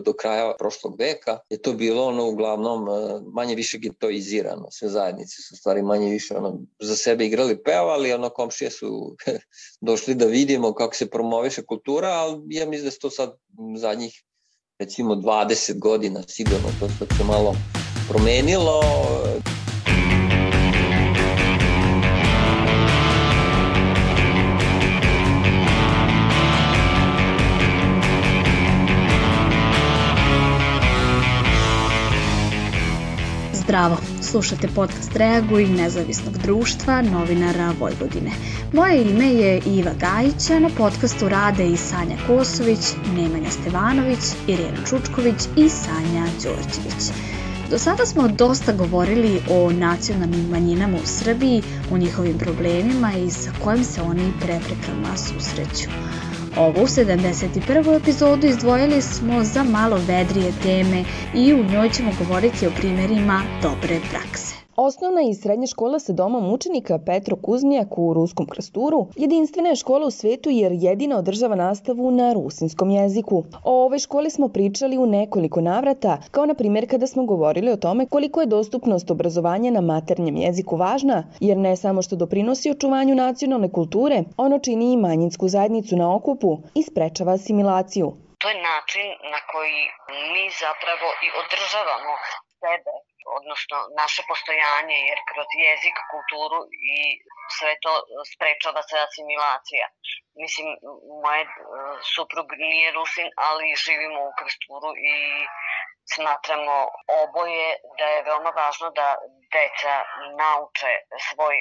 do kraja prošlog veka je to bilo ono uglavnom e, manje više getoizirano. Sve zajednice su stvari manje više ono, za sebe igrali, pevali, ono komšije su došli da vidimo kako se promoviše kultura, ali ja mislim da se to sad zadnjih recimo 20 godina sigurno to se malo promenilo. Zdravo, slušate podcast Reaguj nezavisnog društva novinara Vojvodine. Moje ime je Iva Gajića, na podcastu rade i Sanja Kosović, Nemanja Stevanović, Irena Čučković i Sanja Đorđević. Do sada smo dosta govorili o nacionalnim manjinama u Srbiji, o njihovim problemima i sa kojim se oni preprekama susreću. Ovu 71. epizodu izdvojili smo za malo vedrije teme i u njoj ćemo govoriti o primerima dobre prakse. Osnovna i srednja škola sa domom učenika Petro Kuznijak u Ruskom krasturu jedinstvena je škola u svetu jer jedina održava nastavu na rusinskom jeziku. O ovoj školi smo pričali u nekoliko navrata, kao na primjer kada smo govorili o tome koliko je dostupnost obrazovanja na maternjem jeziku važna, jer ne samo što doprinosi očuvanju nacionalne kulture, ono čini i manjinsku zajednicu na okupu i sprečava asimilaciju. To je način na koji mi zapravo i održavamo sebe odnosno naše postojanje, jer kroz jezik, kulturu i sve to sprečava se asimilacija. Mislim, moje e, suprug nije Rusin, ali živimo u Krsturu i smatramo oboje da je veoma važno da deca nauče svoj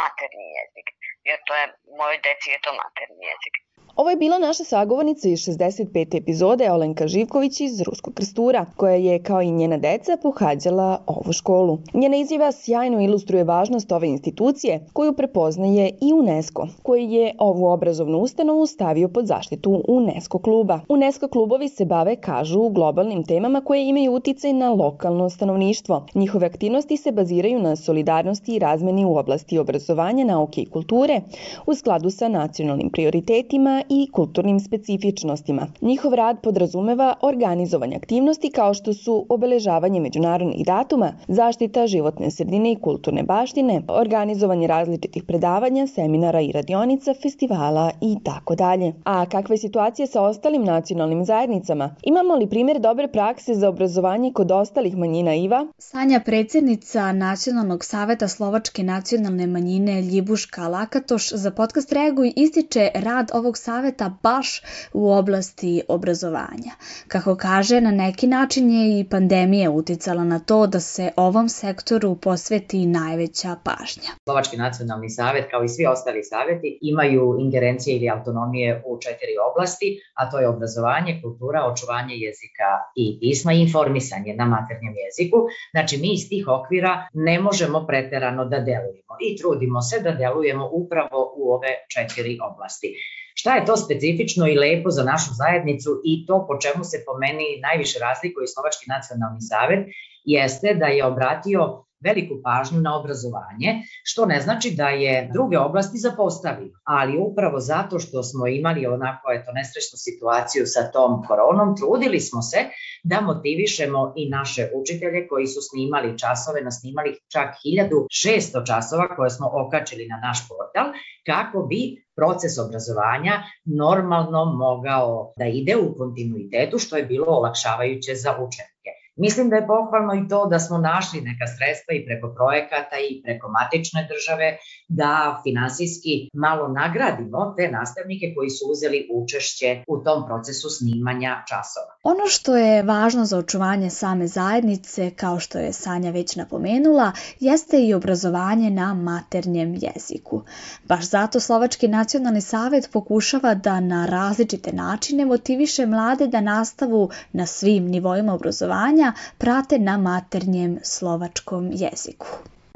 materni jezik, jer to je, moje deci je to materni jezik. Ovo je bila naša sagovornica iz 65. epizode Olenka Živković iz Ruskog krstura, koja je, kao i njena deca, pohađala ovu školu. Njena izjava sjajno ilustruje važnost ove institucije, koju prepoznaje i UNESCO, koji je ovu obrazovnu ustanovu stavio pod zaštitu UNESCO kluba. UNESCO klubovi se bave, kažu, globalnim temama koje imaju uticaj na lokalno stanovništvo. Njihove aktivnosti se baziraju na solidarnosti i razmeni u oblasti obrazovanja, nauke i kulture, u skladu sa nacionalnim prioritetima i kulturnim specifičnostima. Njihov rad podrazumeva organizovanje aktivnosti kao što su obeležavanje međunarodnih datuma, zaštita životne sredine i kulturne baštine, organizovanje različitih predavanja, seminara i radionica, festivala i tako dalje. A kakva je situacija sa ostalim nacionalnim zajednicama? Imamo li primjer dobre prakse za obrazovanje kod ostalih manjina IVA? Sanja predsednica Nacionalnog saveta Slovačke nacionalne manjine Ljibuška Lakatoš za podcast Reaguj ističe rad ovog saveta saveta baš u oblasti obrazovanja. Kako kaže, na neki način je i pandemija uticala na to da se ovom sektoru posveti najveća pažnja. Slovački nacionalni savet, kao i svi ostali saveti, imaju ingerencije ili autonomije u četiri oblasti, a to je obrazovanje, kultura, očuvanje jezika i pisma i informisanje na maternjem jeziku. Znači, mi iz tih okvira ne možemo preterano da delujemo i trudimo se da delujemo upravo u ove četiri oblasti. Šta je to specifično i lepo za našu zajednicu i to po čemu se po meni najviše razlikuje Slovački nacionalni savet jeste da je obratio veliku pažnju na obrazovanje, što ne znači da je druge oblasti zapostavio, ali upravo zato što smo imali onako eto nesrećnu situaciju sa tom koronom, trudili smo se da motivišemo i naše učitelje koji su snimali časove, nasnimali čak 1600 časova koje smo okačili na naš portal, kako bi proces obrazovanja normalno mogao da ide u kontinuitetu, što je bilo olakšavajuće za učenike. Mislim da je pohvalno i to da smo našli neka sredstva i preko projekata i preko matične države da finansijski malo nagradimo te nastavnike koji su uzeli učešće u tom procesu snimanja časova. Ono što je važno za očuvanje same zajednice, kao što je Sanja već napomenula, jeste i obrazovanje na maternjem jeziku. Baš zato Slovački nacionalni savet pokušava da na različite načine motiviše mlade da nastavu na svim nivoima obrazovanja prate na maternjem slovačkom jeziku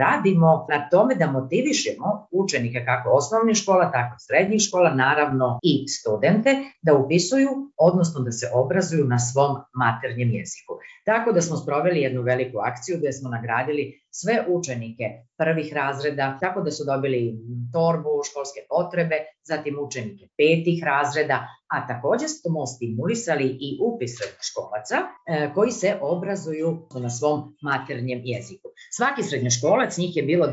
radimo na tome da motivišemo učenike kako osnovnih škola, tako srednjih škola, naravno i studente da upisuju, odnosno da se obrazuju na svom maternjem jeziku. Tako da smo sproveli jednu veliku akciju gde smo nagradili sve učenike prvih razreda, tako da su dobili torbu, školske potrebe, zatim učenike petih razreda, a takođe smo stimulisali i upis srednjoškolaca e, koji se obrazuju na svom maternjem jeziku. Svaki srednjoškolac, njih je bilo 90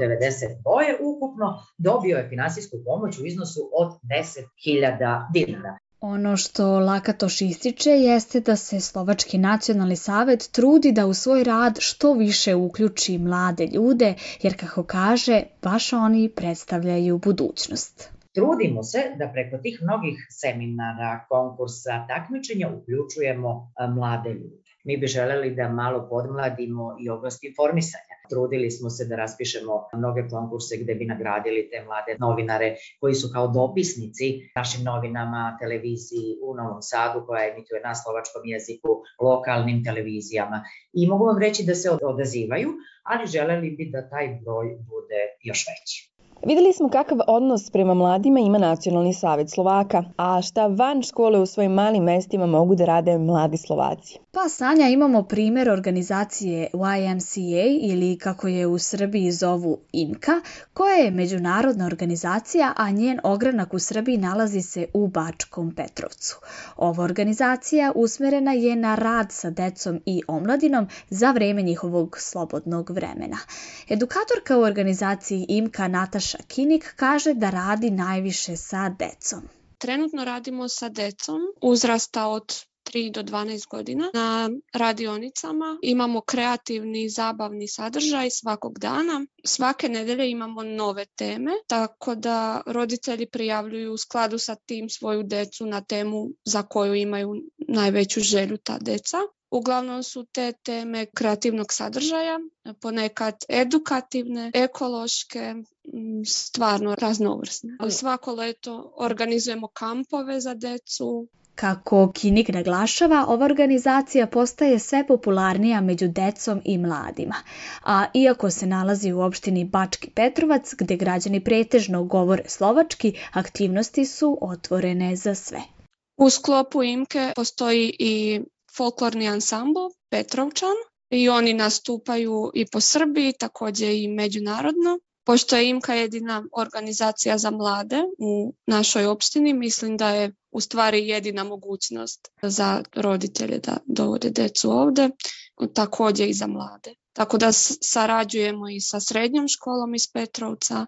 boje ukupno, dobio je finansijsku pomoć u iznosu od 10.000 dinara. Ono što Lakatoš ističe jeste da se Slovački nacionalni savet trudi da u svoj rad što više uključi mlade ljude, jer kako kaže, baš oni predstavljaju budućnost. Trudimo se da preko tih mnogih seminara, konkursa, takmičenja uključujemo mlade ljude. Mi bi želeli da malo podmladimo i oblast informisanja. Trudili smo se da raspišemo mnoge konkurse gde bi nagradili te mlade novinare koji su kao dopisnici našim novinama, televiziji u Novom Sadu koja emituje na slovačkom jeziku, lokalnim televizijama. I mogu vam reći da se odazivaju, ali želeli bi da taj broj bude još veći. Videli smo kakav odnos prema mladima ima Nacionalni savet Slovaka, a šta van škole u svojim malim mestima mogu da rade mladi Slovaci. Pa Sanja imamo primer organizacije YMCA ili kako je u Srbiji zovu IMKA, koja je međunarodna organizacija, a njen ogranak u Srbiji nalazi se u Bačkom Petrovcu. Ova organizacija usmerena je na rad sa decom i omladinom za vreme njihovog slobodnog vremena. Edukatorka u organizaciji IMKA Nataša Kinik kaže da radi najviše sa decom. Trenutno radimo sa decom uzrasta od 3 do 12 godina na radionicama. Imamo kreativni zabavni sadržaj svakog dana. Svake nedelje imamo nove teme, tako da roditelji prijavljuju u skladu sa tim svoju decu na temu za koju imaju najveću želju ta deca. Uglavnom su te teme kreativnog sadržaja, ponekad edukativne, ekološke, stvarno raznovrsne. Svako leto organizujemo kampove za decu, Kako Kinik naglašava, ova organizacija postaje sve popularnija među decom i mladima, a iako se nalazi u opštini Bački Petrovac, gde građani pretežno govore slovački, aktivnosti su otvorene za sve. U sklopu IMKE postoji i folklorni ansambl Petrovčan i oni nastupaju i po Srbiji, takođe i međunarodno. Pošto je IMKA jedina organizacija za mlade u našoj opštini, mislim da je u stvari jedina mogućnost za roditelje da dovode decu ovde, takođe i za mlade. Tako da sarađujemo i sa srednjom školom iz Petrovca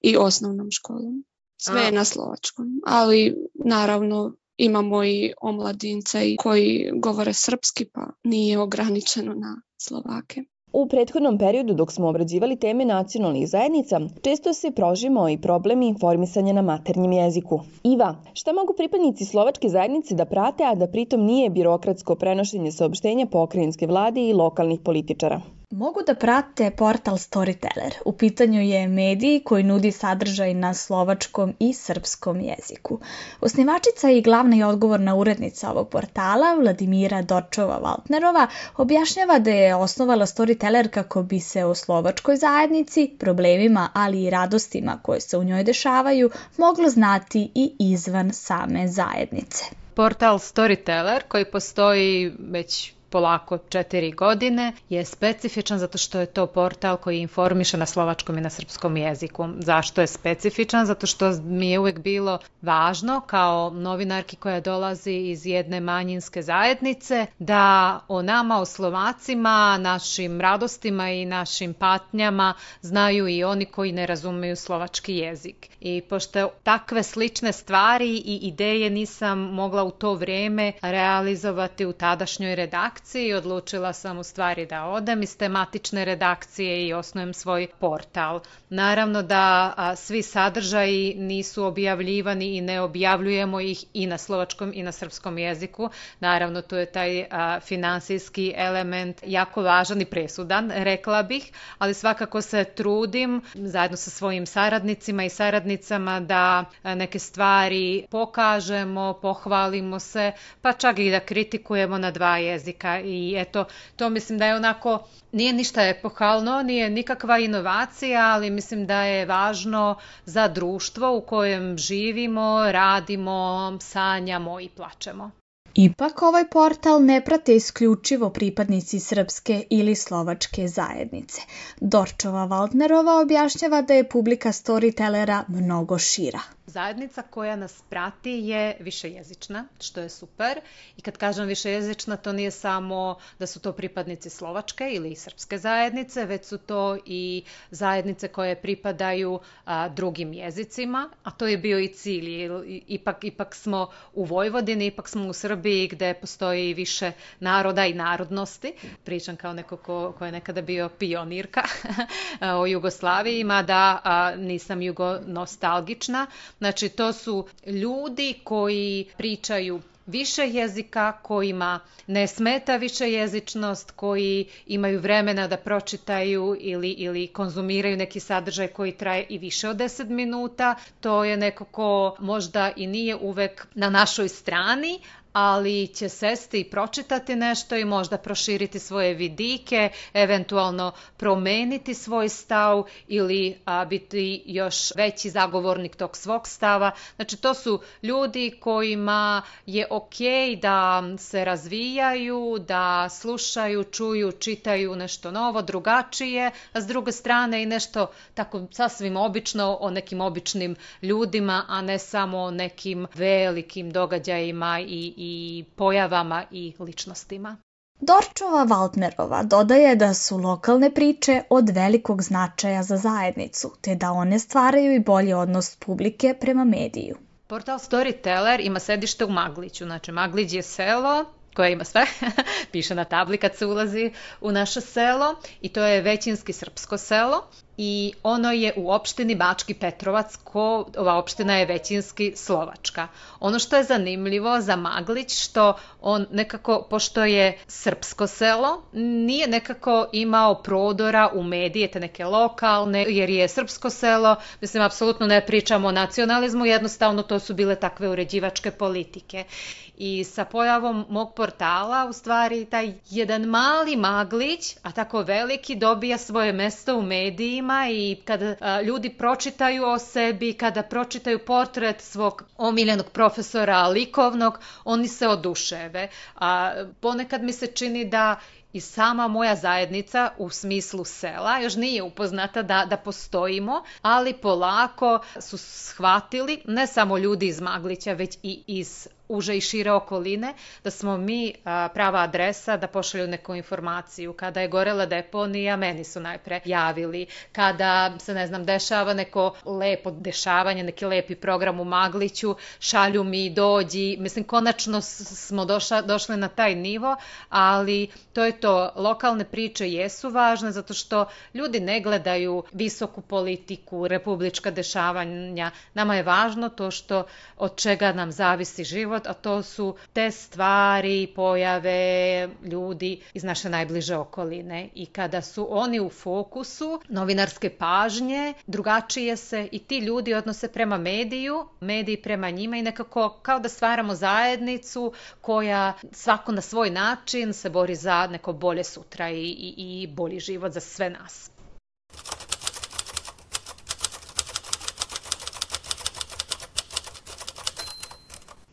i osnovnom školom. Sve je na slovačkom, ali naravno imamo i omladince koji govore srpski pa nije ograničeno na Slovake. U prethodnom periodu dok smo obrađivali teme nacionalnih zajednica, često se prožimo i problemi informisanja na maternjem jeziku. Iva, šta mogu pripadnici slovačke zajednice da prate, a da pritom nije birokratsko prenošenje saopštenja pokrajinske vlade i lokalnih političara? Mogu da prate portal Storyteller. U pitanju je medij koji nudi sadržaj na slovačkom i srpskom jeziku. Osnivačica i glavna i odgovorna urednica ovog portala, Vladimira Dorčova-Valtnerova, objašnjava da je osnovala Storyteller kako bi se o slovačkoj zajednici, problemima, ali i radostima koje se u njoj dešavaju, moglo znati i izvan same zajednice. Portal Storyteller koji postoji već polako četiri godine je specifičan zato što je to portal koji informiše na slovačkom i na srpskom jeziku. Zašto je specifičan? Zato što mi je uvek bilo važno kao novinarki koja dolazi iz jedne manjinske zajednice da o nama, o Slovacima, našim radostima i našim patnjama znaju i oni koji ne razumeju slovački jezik. I pošto takve slične stvari i ideje nisam mogla u to vreme realizovati u tadašnjoj redakciji, redakciji odlučila sam u stvari da odem iz tematične redakcije i osnujem svoj portal. Naravno da a, svi sadržaji nisu objavljivani i ne objavljujemo ih i na slovačkom i na srpskom jeziku. Naravno tu je taj a, finansijski element jako važan i presudan, rekla bih, ali svakako se trudim zajedno sa svojim saradnicima i saradnicama da neke stvari pokažemo, pohvalimo se, pa čak i da kritikujemo na dva jezika jezika i eto, to mislim da je onako, nije ništa epohalno, nije nikakva inovacija, ali mislim da je važno za društvo u kojem živimo, radimo, sanjamo i plačemo. Ipak ovaj portal ne prate isključivo pripadnici srpske ili slovačke zajednice. Dorčova Waldnerova objašnjava da je publika storytellera mnogo šira. Zajednica koja nas prati je višejezična, što je super. I kad kažem višejezična, to nije samo da su to pripadnici slovačke ili srpske zajednice, već su to i zajednice koje pripadaju a, drugim jezicima, a to je bio i cilj. Ipak, ipak smo u Vojvodini, ipak smo u Srbiji gde postoji više naroda i narodnosti. Pričam kao neko ko, ko je nekada bio pionirka o Jugoslaviji, mada a, nisam jugonostalgična, Znači, to su ljudi koji pričaju više jezika, kojima ne smeta više jezičnost, koji imaju vremena da pročitaju ili, ili konzumiraju neki sadržaj koji traje i više od 10 minuta. To je neko ko možda i nije uvek na našoj strani, ali će sesti i pročitati nešto i možda proširiti svoje vidike, eventualno promeniti svoj stav ili a, biti još veći zagovornik tog svog stava. Znači to su ljudi kojima je ok da se razvijaju, da slušaju, čuju, čitaju nešto novo, drugačije, a s druge strane i nešto tako sasvim obično o nekim običnim ljudima, a ne samo o nekim velikim događajima i, i pojavama i ličnostima. Dorčova Valtnerova dodaje da su lokalne priče od velikog značaja za zajednicu, te da one stvaraju i bolji odnos publike prema mediju. Portal Storyteller ima sedište u Magliću, znači Maglić je selo koje ima sve, piše na tabli kad se ulazi u naše selo i to je većinski srpsko selo i ono je u opštini Bački Petrovac, ko, ova opština je većinski slovačka. Ono što je zanimljivo za Maglić, što on nekako, pošto je srpsko selo, nije nekako imao prodora u medije, te neke lokalne, jer je srpsko selo, mislim, apsolutno ne pričamo o nacionalizmu, jednostavno to su bile takve uređivačke politike. I sa pojavom mog portala, u stvari, taj jedan mali maglić, a tako veliki, dobija svoje mesto u medijima i kada a, ljudi pročitaju o sebi, kada pročitaju portret svog omiljenog profesora likovnog, oni se oduševe. A ponekad mi se čini da i sama moja zajednica u smislu sela još nije upoznata da, da postojimo, ali polako su shvatili ne samo ljudi iz Maglića, već i iz uže i šire okoline, da smo mi a, prava adresa da pošalju neku informaciju. Kada je gorela deponija, meni su najpre javili. Kada se, ne znam, dešava neko lepo dešavanje, neki lepi program u Magliću, šalju mi, dođi. Mislim, konačno smo došla, došli na taj nivo, ali to je to. Lokalne priče jesu važne zato što ljudi ne gledaju visoku politiku, republička dešavanja. Nama je važno to što od čega nam zavisi život život, a to su te stvari, pojave ljudi iz naše najbliže okoline. I kada su oni u fokusu novinarske pažnje, drugačije se i ti ljudi odnose prema mediju, mediji prema njima i nekako kao da stvaramo zajednicu koja svako na svoj način se bori za neko bolje sutra i, i, i bolji život za sve nas.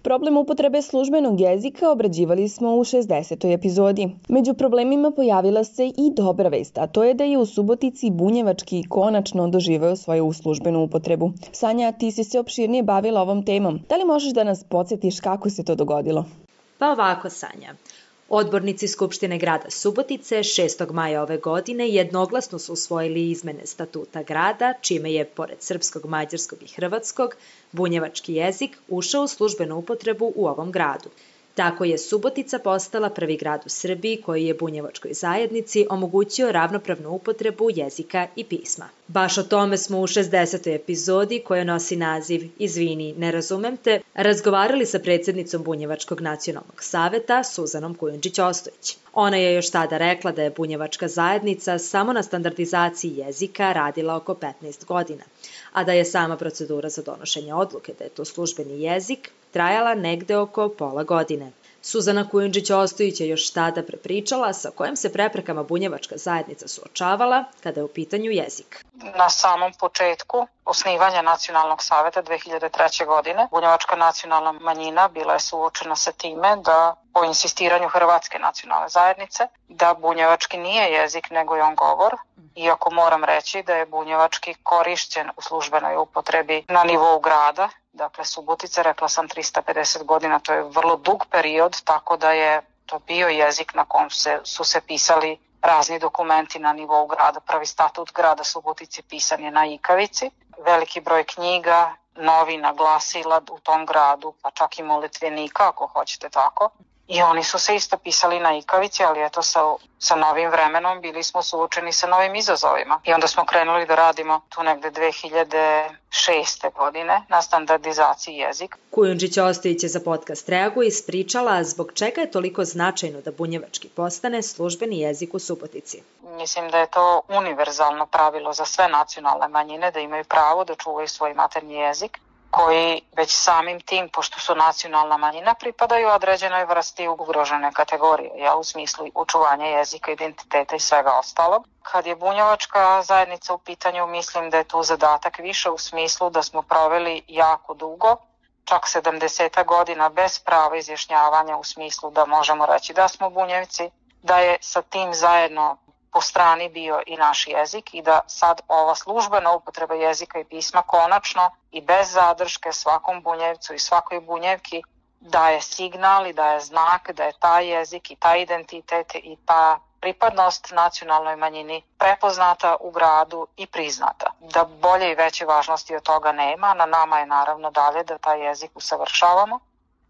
Problem upotrebe službenog jezika obrađivali smo u 60. epizodi. Među problemima pojavila se i dobra vest, a to je da je u Subotici Bunjevački konačno doživeo svoju službenu upotrebu. Sanja, ti si se opširnije bavila ovom temom. Da li možeš da nas podsjetiš kako se to dogodilo? Pa ovako, Sanja. Odbornici Skupštine grada Subotice 6. maja ove godine jednoglasno su usvojili izmene statuta grada, čime je, pored srpskog, mađarskog i hrvatskog, bunjevački jezik ušao u službenu upotrebu u ovom gradu. Tako je Subotica postala prvi grad u Srbiji koji je bunjevačkoj zajednici omogućio ravnopravnu upotrebu jezika i pisma. Baš o tome smo u 60. epizodi koja nosi naziv Izvini, ne razumem te, razgovarali sa predsednicom Bunjevačkog nacionalnog saveta Suzanom Kujundžić-Ostojić. Ona je još tada rekla da je Bunjevačka zajednica samo na standardizaciji jezika radila oko 15 godina, a da je sama procedura za donošenje odluke da je to službeni jezik trajala negde oko pola godine. Suzana Kujundžić-Ostojić je još tada prepričala sa kojim se preprekama bunjevačka zajednica suočavala kada je u pitanju jezik. Na samom početku osnivanja Nacionalnog saveta 2003. godine bunjevačka nacionalna manjina bila je suočena sa time da po insistiranju Hrvatske nacionalne zajednice da bunjevački nije jezik nego je on govor, iako moram reći da je bunjevački korišćen u službenoj upotrebi na nivou grada, dakle Subotice, rekla sam 350 godina, to je vrlo dug period, tako da je to bio jezik na kom se, su se pisali razni dokumenti na nivou grada. Prvi statut grada Subotice pisan je na Ikavici, veliki broj knjiga, novina, glasila u tom gradu, pa čak i molitvenika ako hoćete tako. I oni su se isto pisali na ikavici, ali eto sa, sa novim vremenom bili smo suočeni sa novim izazovima. I onda smo krenuli da radimo tu negde 2006. godine na standardizaciji jezika. Kujundžić Ostojić je za podcast Reagu ispričala zbog čega je toliko značajno da bunjevački postane službeni jezik u Subotici. Mislim da je to univerzalno pravilo za sve nacionalne manjine da imaju pravo da čuvaju svoj maternji jezik koji već samim tim, pošto su nacionalna manjina, pripadaju određenoj vrsti ugrožene kategorije, ja, u smislu učuvanja jezika, identiteta i svega ostalog. Kad je bunjevačka zajednica u pitanju, mislim da je tu zadatak više u smislu da smo proveli jako dugo, čak 70 godina bez prava izjašnjavanja u smislu da možemo reći da smo bunjevci, da je sa tim zajedno po strani bio i naš jezik i da sad ova službena upotreba jezika i pisma konačno i bez zadrške svakom bunjevcu i svakoj bunjevki daje signal i daje znak da je taj jezik i taj identitet i ta pripadnost nacionalnoj manjini prepoznata u gradu i priznata. Da bolje i veće važnosti od toga nema, na nama je naravno dalje da taj jezik usavršavamo,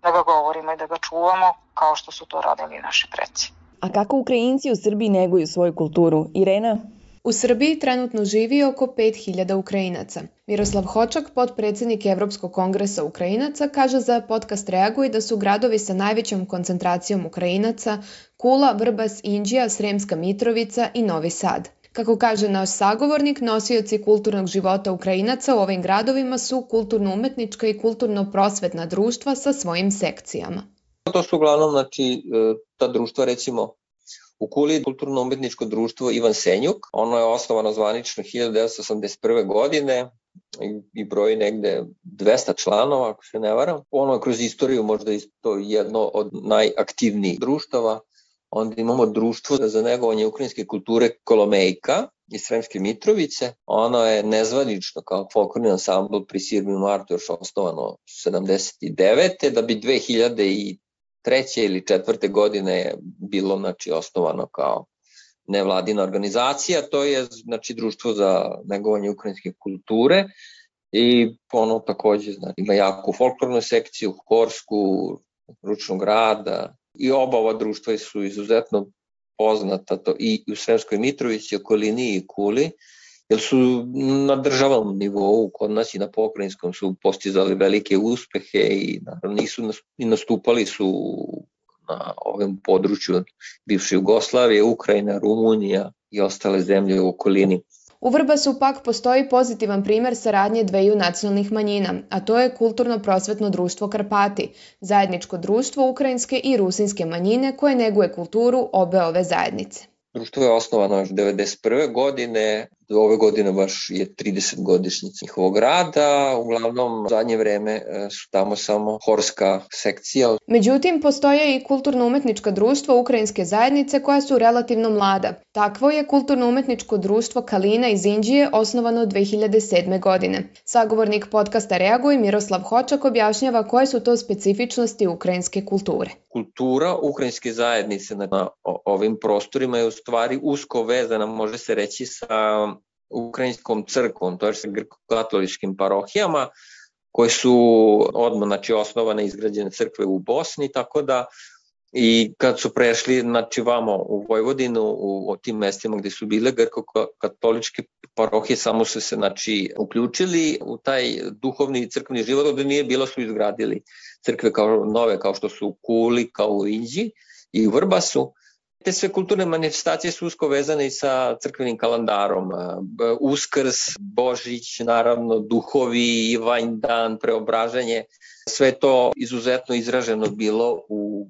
da ga govorimo i da ga čuvamo kao što su to radili naši preci. A kako Ukrajinci u Srbiji neguju svoju kulturu? Irena? U Srbiji trenutno živi oko 5000 Ukrajinaca. Miroslav Hočak, potpredsednik Evropskog kongresa Ukrajinaca, kaže za podcast Reaguj da su gradovi sa najvećom koncentracijom Ukrajinaca Kula, Vrbas, Inđija, Sremska Mitrovica i Novi Sad. Kako kaže naš sagovornik, nosioci kulturnog života Ukrajinaca u ovim gradovima su kulturno-umetnička i kulturno-prosvetna društva sa svojim sekcijama. To su uglavnom znači, e, ta društva recimo u Kuli kulturno-umetničko društvo Ivan Senjuk. Ono je osnovano zvanično 1981. godine i broji negde 200 članova, ako se ne varam. Ono je kroz istoriju možda isto jedno od najaktivnijih društava. Onda imamo društvo za negovanje ukrajinske kulture Kolomejka iz Sremske Mitrovice. Ono je nezvanično kao folklorni ansambl pri Sirmi Martu još osnovano 79. da bi 2000 treće ili četvrte godine je bilo znači, osnovano kao nevladina organizacija, to je znači društvo za negovanje ukrajinske kulture i ono takođe znači, ima jaku folklornu sekciju, horsku, ručnog rada i oba ova društva su izuzetno poznata to i u Sremskoj Mitrovici, okolini i Kuli, jer su na državnom nivou kod nas i na pokrajinskom su postizali velike uspehe i naravno nisu i nastupali su na ovom području bivše Jugoslavije, Ukrajina, Rumunija i ostale zemlje u okolini. U Vrbasu pak postoji pozitivan primer saradnje dveju nacionalnih manjina, a to je Kulturno-prosvetno društvo Karpati, zajedničko društvo ukrajinske i rusinske manjine koje neguje kulturu obe ove zajednice. Društvo je osnovano još 1991. godine, ove godine baš je 30 godišnjica njihovog rada, uglavnom u zadnje vreme e, su tamo samo horska sekcija. Međutim, postoje i kulturno-umetnička društva ukrajinske zajednice koja su relativno mlada. Takvo je kulturno-umetničko društvo Kalina iz Indije osnovano 2007. godine. Sagovornik podcasta Reaguj Miroslav Hočak objašnjava koje su to specifičnosti ukrajinske kulture. Kultura ukrajinske zajednice na ovim prostorima je u stvari usko vezana, može se reći, sa ukrajinskom crkvom, to je sa grko-katoličkim parohijama, koje su odmah znači, osnovane izgrađene crkve u Bosni, tako da i kad su prešli znači vamo u Vojvodinu u, u tim mestima gde su bile grko-katoličke parohije samo su se znači uključili u taj duhovni crkveni život gde nije bilo su izgradili crkve kao nove kao što su u Kuli, kao u Inđi i u Vrbasu te sve kulturne manifestacije su usko vezane i sa crkvenim kalendarom. Uskrs, Božić, naravno, duhovi, Ivanj dan, preobraženje. Sve to izuzetno izraženo bilo u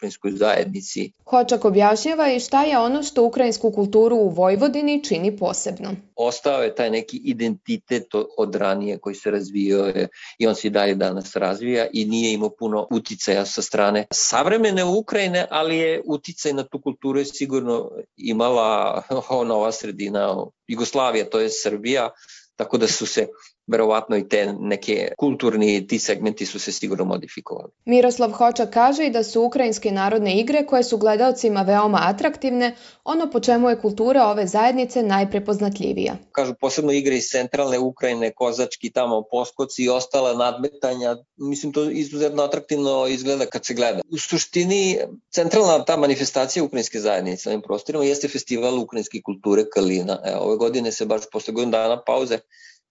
ukrajinskoj zajednici. Hočak objašnjava i šta je ono što ukrajinsku kulturu u Vojvodini čini posebno. Ostao je taj neki identitet od ranije koji se razvio je, i on se i dalje danas razvija i nije imao puno uticaja sa strane savremene Ukrajine, ali je uticaj na tu kulturu je sigurno imala nova sredina Jugoslavija, to je Srbija, tako da su se verovatno i te neke kulturni ti segmenti su se sigurno modifikovali. Miroslav Hoča kaže i da su ukrajinske narodne igre koje su gledalcima veoma atraktivne, ono po čemu je kultura ove zajednice najprepoznatljivija. Kažu posebno igre iz centralne Ukrajine, kozački tamo poskoci i ostala nadmetanja, mislim to izuzetno atraktivno izgleda kad se gleda. U suštini centralna ta manifestacija ukrajinske zajednice na ovim prostorima jeste festival ukrajinske kulture Kalina. E, ove godine se baš posle godinu dana pauze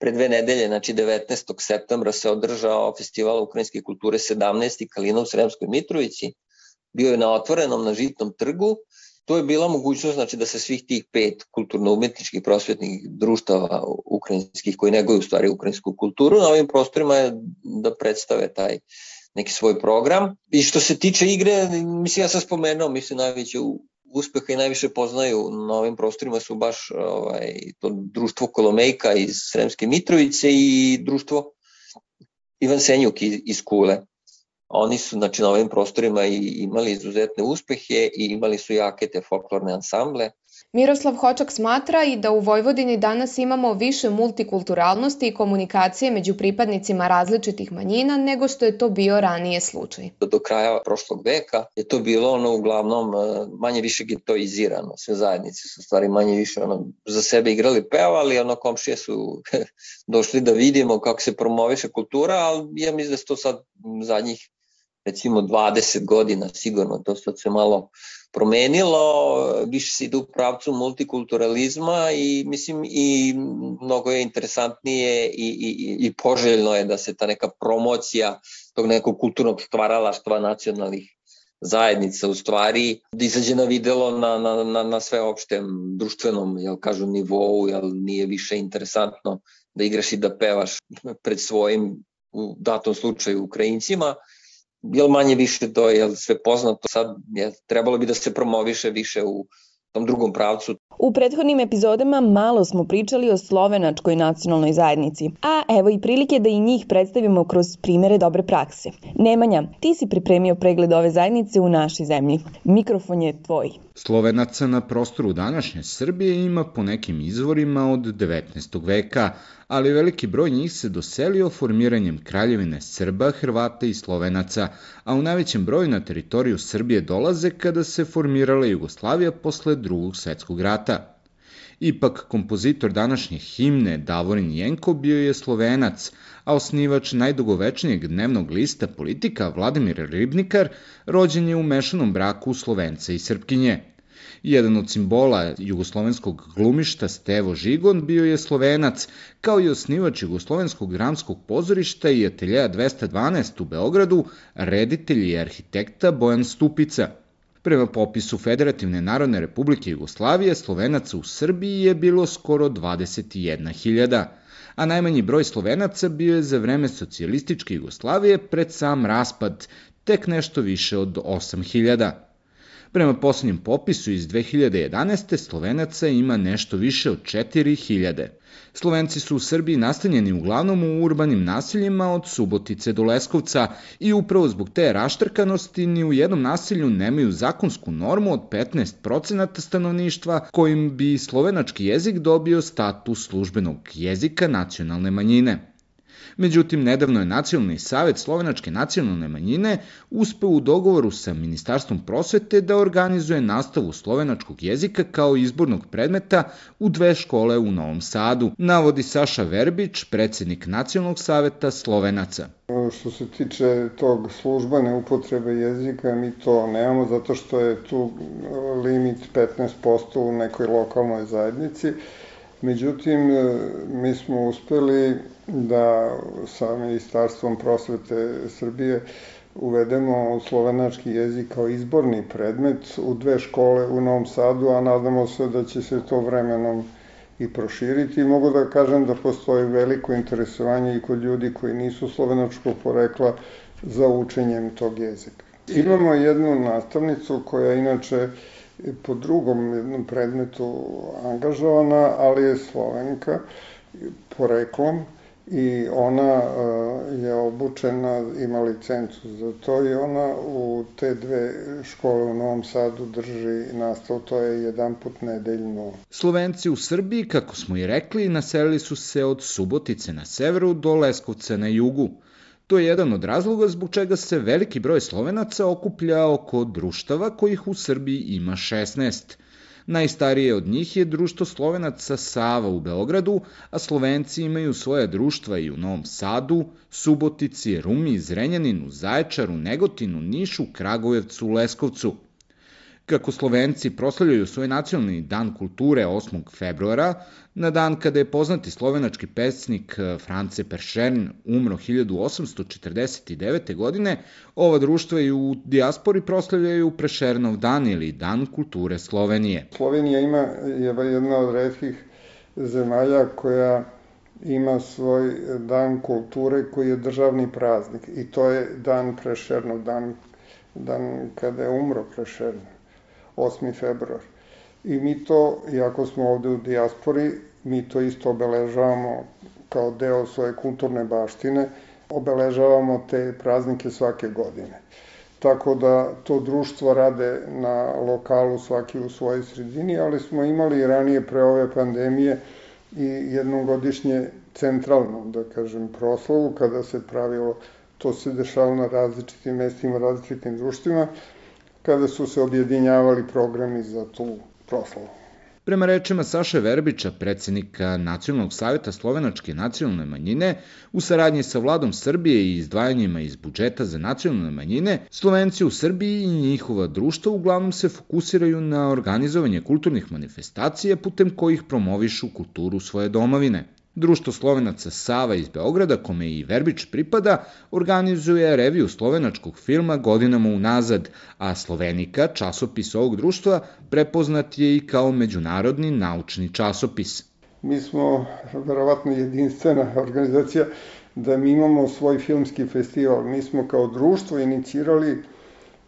pre dve nedelje, znači 19. septembra se održao festival ukrajinske kulture 17. Kalina u Sremskoj Mitrovici. Bio je na otvorenom na žitnom trgu. To je bila mogućnost znači, da se svih tih pet kulturno-umetničkih prosvetnih društava ukrajinskih koji neguju u stvari ukrajinsku kulturu na ovim prostorima je da predstave taj neki svoj program. I što se tiče igre, mislim ja sam spomenuo, mislim najveće uspeha i najviše poznaju na ovim prostorima su baš ovaj, to društvo Kolomejka iz Sremske Mitrovice i društvo Ivan Senjuk iz, iz Kule. Oni su znači, na ovim prostorima i imali izuzetne uspehe i imali su jake te folklorne ansamble. Miroslav Hočak smatra i da u Vojvodini danas imamo više multikulturalnosti i komunikacije među pripadnicima različitih manjina nego što je to bio ranije slučaj. Do kraja prošlog veka je to bilo ono uglavnom e, manje više getoizirano. Sve zajednice su stvari manje više ono, za sebe igrali pevali, ono komšije su došli da vidimo kako se promoviše kultura, ali ja mislim da se to sad zadnjih recimo 20 godina sigurno to sad se malo promenilo, više se ide u pravcu multikulturalizma i mislim i mnogo je interesantnije i, i, i poželjno je da se ta neka promocija tog nekog kulturnog stvaralaštva nacionalnih zajednica u stvari da izađe na videlo na, na, na, na sveopštem društvenom jel, kažu, nivou, jel nije više interesantno da igraš i da pevaš pred svojim u datom slučaju Ukrajincima, jel manje više to je sve poznato, sad je, trebalo bi da se promoviše više u tom drugom pravcu. U prethodnim epizodama malo smo pričali o slovenačkoj nacionalnoj zajednici, a evo i prilike da i njih predstavimo kroz primere dobre prakse. Nemanja, ti si pripremio pregled ove zajednice u našoj zemlji. Mikrofon je tvoj. Slovenaca na prostoru današnje Srbije ima po nekim izvorima od 19. veka, ali veliki broj njih se doselio formiranjem kraljevine Srba, Hrvata i Slovenaca, a u najvećem broju na teritoriju Srbije dolaze kada se formirala Jugoslavija posle drugog svetskog rata. Ipak, kompozitor današnje himne Davorin Jenko bio je slovenac, a osnivač najdugovečnijeg dnevnog lista politika Vladimir Ribnikar rođen je u mešanom braku Slovenca i Srpkinje. Jedan od simbola jugoslovenskog glumišta Stevo Žigon bio je slovenac, kao i osnivač jugoslovenskog dramskog pozorišta i ateljeja 212 u Beogradu, reditelj i arhitekta Bojan Stupica. Prema popisu Federativne narodne republike Jugoslavije, slovenaca u Srbiji je bilo skoro 21.000 a najmanji broj slovenaca bio je za vreme socijalističke Jugoslavije pred sam raspad, tek nešto više od 8000. Prema poslednjem popisu iz 2011. Slovenaca ima nešto više od 4000. Slovenci su u Srbiji nastanjeni uglavnom u urbanim naseljima od Subotice do Leskovca i upravo zbog te raštrkanosti ni u jednom naselju nemaju zakonsku normu od 15% stanovništva kojim bi slovenački jezik dobio status službenog jezika nacionalne manjine. Međutim, nedavno je Nacionalni savet Slovenačke nacionalne manjine uspeo u dogovoru sa Ministarstvom prosvete da organizuje nastavu slovenačkog jezika kao izbornog predmeta u dve škole u Novom Sadu, navodi Saša Verbić, predsednik Nacionalnog saveta Slovenaca. Što se tiče tog službene upotrebe jezika, mi to nemamo zato što je tu limit 15% u nekoj lokalnoj zajednici. Međutim, mi smo uspeli da sa Ministarstvom prosvete Srbije uvedemo slovenački jezik kao izborni predmet u dve škole u Novom Sadu, a nadamo se da će se to vremenom i proširiti. Mogu da kažem da postoji veliko interesovanje i kod ljudi koji nisu slovenačkog porekla za učenjem tog jezika. Imamo jednu nastavnicu koja inače po drugom jednom predmetu angažovana, ali je slovenka poreklom i ona uh, je obučena, ima licencu za to i ona u te dve škole u Novom Sadu drži nastav, to je jedan put nedeljno. Slovenci u Srbiji, kako smo i rekli, naselili su se od Subotice na severu do Leskovca na jugu. To je jedan od razloga zbog čega se veliki broj Slovenaca okuplja oko društava kojih u Srbiji ima 16. Najstarije od njih je društvo Slovenaca Sava u Beogradu, a Slovenci imaju svoje društva i u Novom Sadu, Subotici, Rumi, Zrenjaninu, Zaječaru, Negotinu, Nišu, Kragujevcu, Leskovcu – Kako Slovenci proslavljaju svoj nacionalni dan kulture 8. februara, na dan kada je poznati slovenački pesnik eh, France Peršern umro 1849. godine, ova društva i u dijaspori proslavljaju Prešernov dan ili Dan kulture Slovenije. Slovenija ima je jedna od redkih zemalja koja ima svoj dan kulture koji je državni praznik i to je dan Prešernov, dan, dan kada je umro Prešernov. 8. februar. I mi to, iako smo ovde u dijaspori, mi to isto obeležavamo kao deo svoje kulturne baštine, obeležavamo te praznike svake godine. Tako da to društvo rade na lokalu svaki u svojoj sredini, ali smo imali ranije pre ove pandemije i jednom godišnje centralno, da kažem, proslavu, kada se pravilo, to se dešava na različitim mestima, različitim društvima, kada su se objedinjavali programi za tu proslavu. Prema rečima Saše Verbića, predsednika Nacionalnog savjeta Slovenačke nacionalne manjine, u saradnji sa vladom Srbije i izdvajanjima iz budžeta za nacionalne manjine, Slovenci u Srbiji i njihova društva uglavnom se fokusiraju na organizovanje kulturnih manifestacija putem kojih promovišu kulturu svoje domovine. Društvo Slovenaca Sava iz Beograda, kome i Verbić pripada, organizuje reviju slovenačkog filma godinama unazad, a Slovenika, časopis ovog društva, prepoznat je i kao međunarodni naučni časopis. Mi smo verovatno jedinstvena organizacija da mi imamo svoj filmski festival. Mi smo kao društvo inicirali e,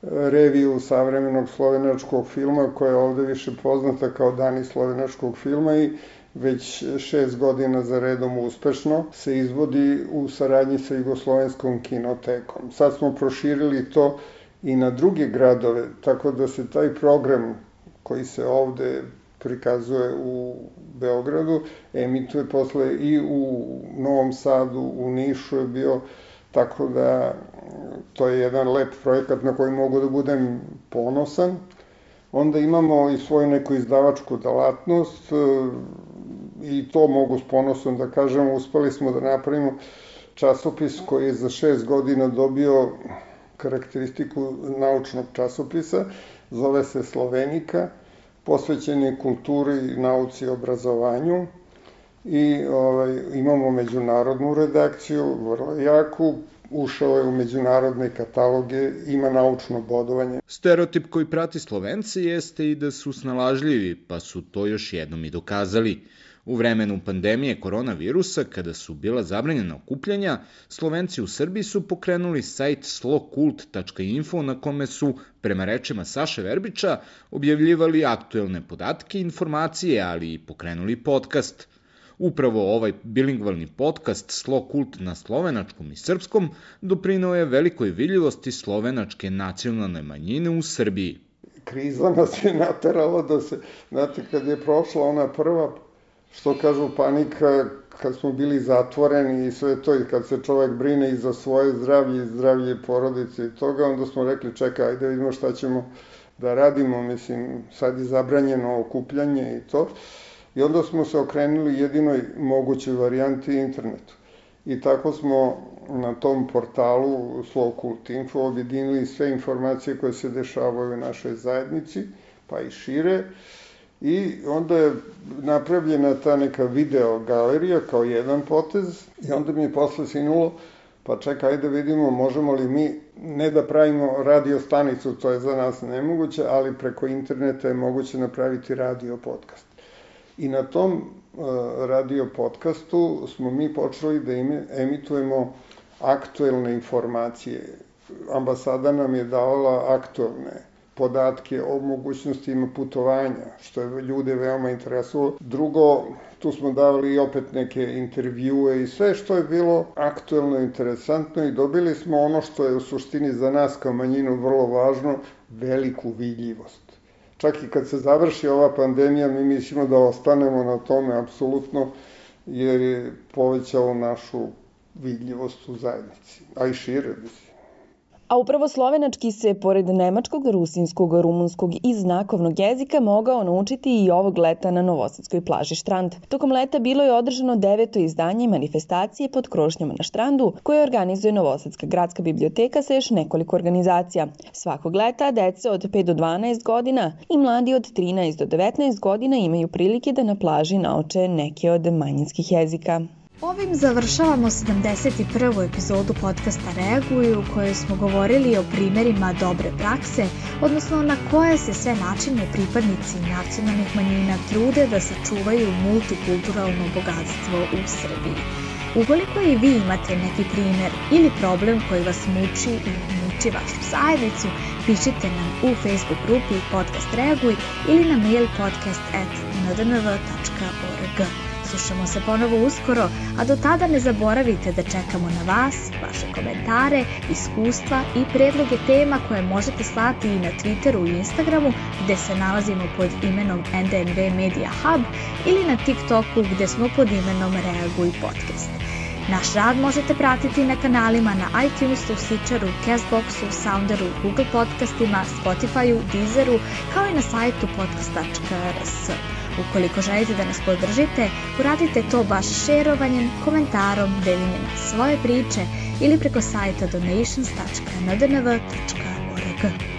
reviju savremenog slovenačkog filma koja je ovde više poznata kao Dani slovenačkog filma i već šest godina za redom uspešno se izvodi u saradnji sa Jugoslovenskom kinotekom. Sad smo proširili to i na druge gradove, tako da se taj program koji se ovde prikazuje u Beogradu, emituje posle i u Novom Sadu, u Nišu je bio, tako da to je jedan lep projekat na koji mogu da budem ponosan. Onda imamo i svoju neku izdavačku delatnost, i to mogu s ponosom da kažem, uspeli smo da napravimo časopis koji je za šest godina dobio karakteristiku naučnog časopisa, zove se Slovenika, posvećen je kulturi, nauci i obrazovanju i ovaj, imamo međunarodnu redakciju, vrlo jaku, ušao je u međunarodne kataloge, ima naučno bodovanje. Stereotip koji prati Slovence jeste i da su snalažljivi, pa su to još jednom i dokazali. U vremenu pandemije koronavirusa, kada su bila zabranjena okupljanja, Slovenci u Srbiji su pokrenuli sajt slokult.info na kome su, prema rečima Saše Verbića, objavljivali aktuelne podatke i informacije, ali i pokrenuli podcast. Upravo ovaj bilingvalni podcast Slokult na slovenačkom i srpskom doprinao je velikoj vidljivosti slovenačke nacionalne manjine u Srbiji. Kriza nas je naterala da se, znate, kad je prošla ona prva što kažu panika kad smo bili zatvoreni i sve to i kad se čovek brine i za svoje zdravlje i zdravlje porodice i toga, onda smo rekli čekaj, ajde vidimo šta ćemo da radimo, mislim, sad je zabranjeno okupljanje i to. I onda smo se okrenuli jedinoj mogućoj varijanti internetu. I tako smo na tom portalu Slokult Info objedinili sve informacije koje se dešavaju u našoj zajednici, pa i šire I onda je napravljena ta neka video galerija kao jedan potez i onda mi je posle sinulo pa čekaj, ajde vidimo možemo li mi ne da pravimo radio stanicu, to je za nas nemoguće, ali preko interneta je moguće napraviti radio podcast. I na tom uh, radio podcastu smo mi počeli da emitujemo aktuelne informacije. Ambasada nam je davala aktuelne podatke o mogućnostima putovanja, što je ljude veoma interesovalo. Drugo, tu smo davali i opet neke intervjue i sve što je bilo aktuelno, interesantno i dobili smo ono što je u suštini za nas kao manjinu vrlo važno, veliku vidljivost. Čak i kad se završi ova pandemija, mi mislimo da ostanemo na tome apsolutno, jer je povećalo našu vidljivost u zajednici, a i šire, mislim. A upravo slovenački se, pored nemačkog, rusinskog, rumunskog i znakovnog jezika, mogao naučiti i ovog leta na Novosadskoj plaži Štrand. Tokom leta bilo je održano deveto izdanje manifestacije pod krošnjama na Štrandu, koje organizuje Novosadska gradska biblioteka sa još nekoliko organizacija. Svakog leta dece od 5 do 12 godina i mladi od 13 do 19 godina imaju prilike da na plaži nauče neke od manjinskih jezika. Ovim završavamo 71. epizodu podcasta Reaguju u kojoj smo govorili o primerima dobre prakse, odnosno na koje se sve načine pripadnici nacionalnih manjina trude da sačuvaju multikulturalno bogatstvo u Srbiji. Ukoliko i vi imate neki primer ili problem koji vas muči i muči vašu zajednicu, pišite nam u Facebook grupi Podcast Reaguj ili na mail podcast.ndnv.org. Slušamo se ponovo uskoro, a do tada ne zaboravite da čekamo na vas, vaše komentare, iskustva i predloge tema koje možete slati i na Twitteru i Instagramu gde se nalazimo pod imenom NDNV Media Hub ili na TikToku gde smo pod imenom Reaguj Podcast. Naš rad možete pratiti na kanalima na iTunesu, Stitcheru, Castboxu, Sounderu, Google podcastima, Spotifyu, Deezeru, kao i na sajtu podcast.rs. Ukoliko želite da nas podržite, uradite to baš šerovanjem, komentarom, deljenjem svoje priče ili preko sajta donations.ndnv.org.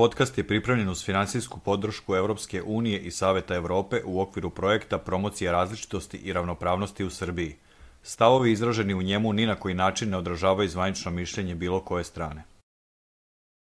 podcast je pripremljen uz finansijsku podršku Evropske unije i Saveta Evrope u okviru projekta Promocija različitosti i ravnopravnosti u Srbiji. Stavovi izraženi u njemu ni na koji način ne odražavaju zvanično mišljenje bilo koje strane.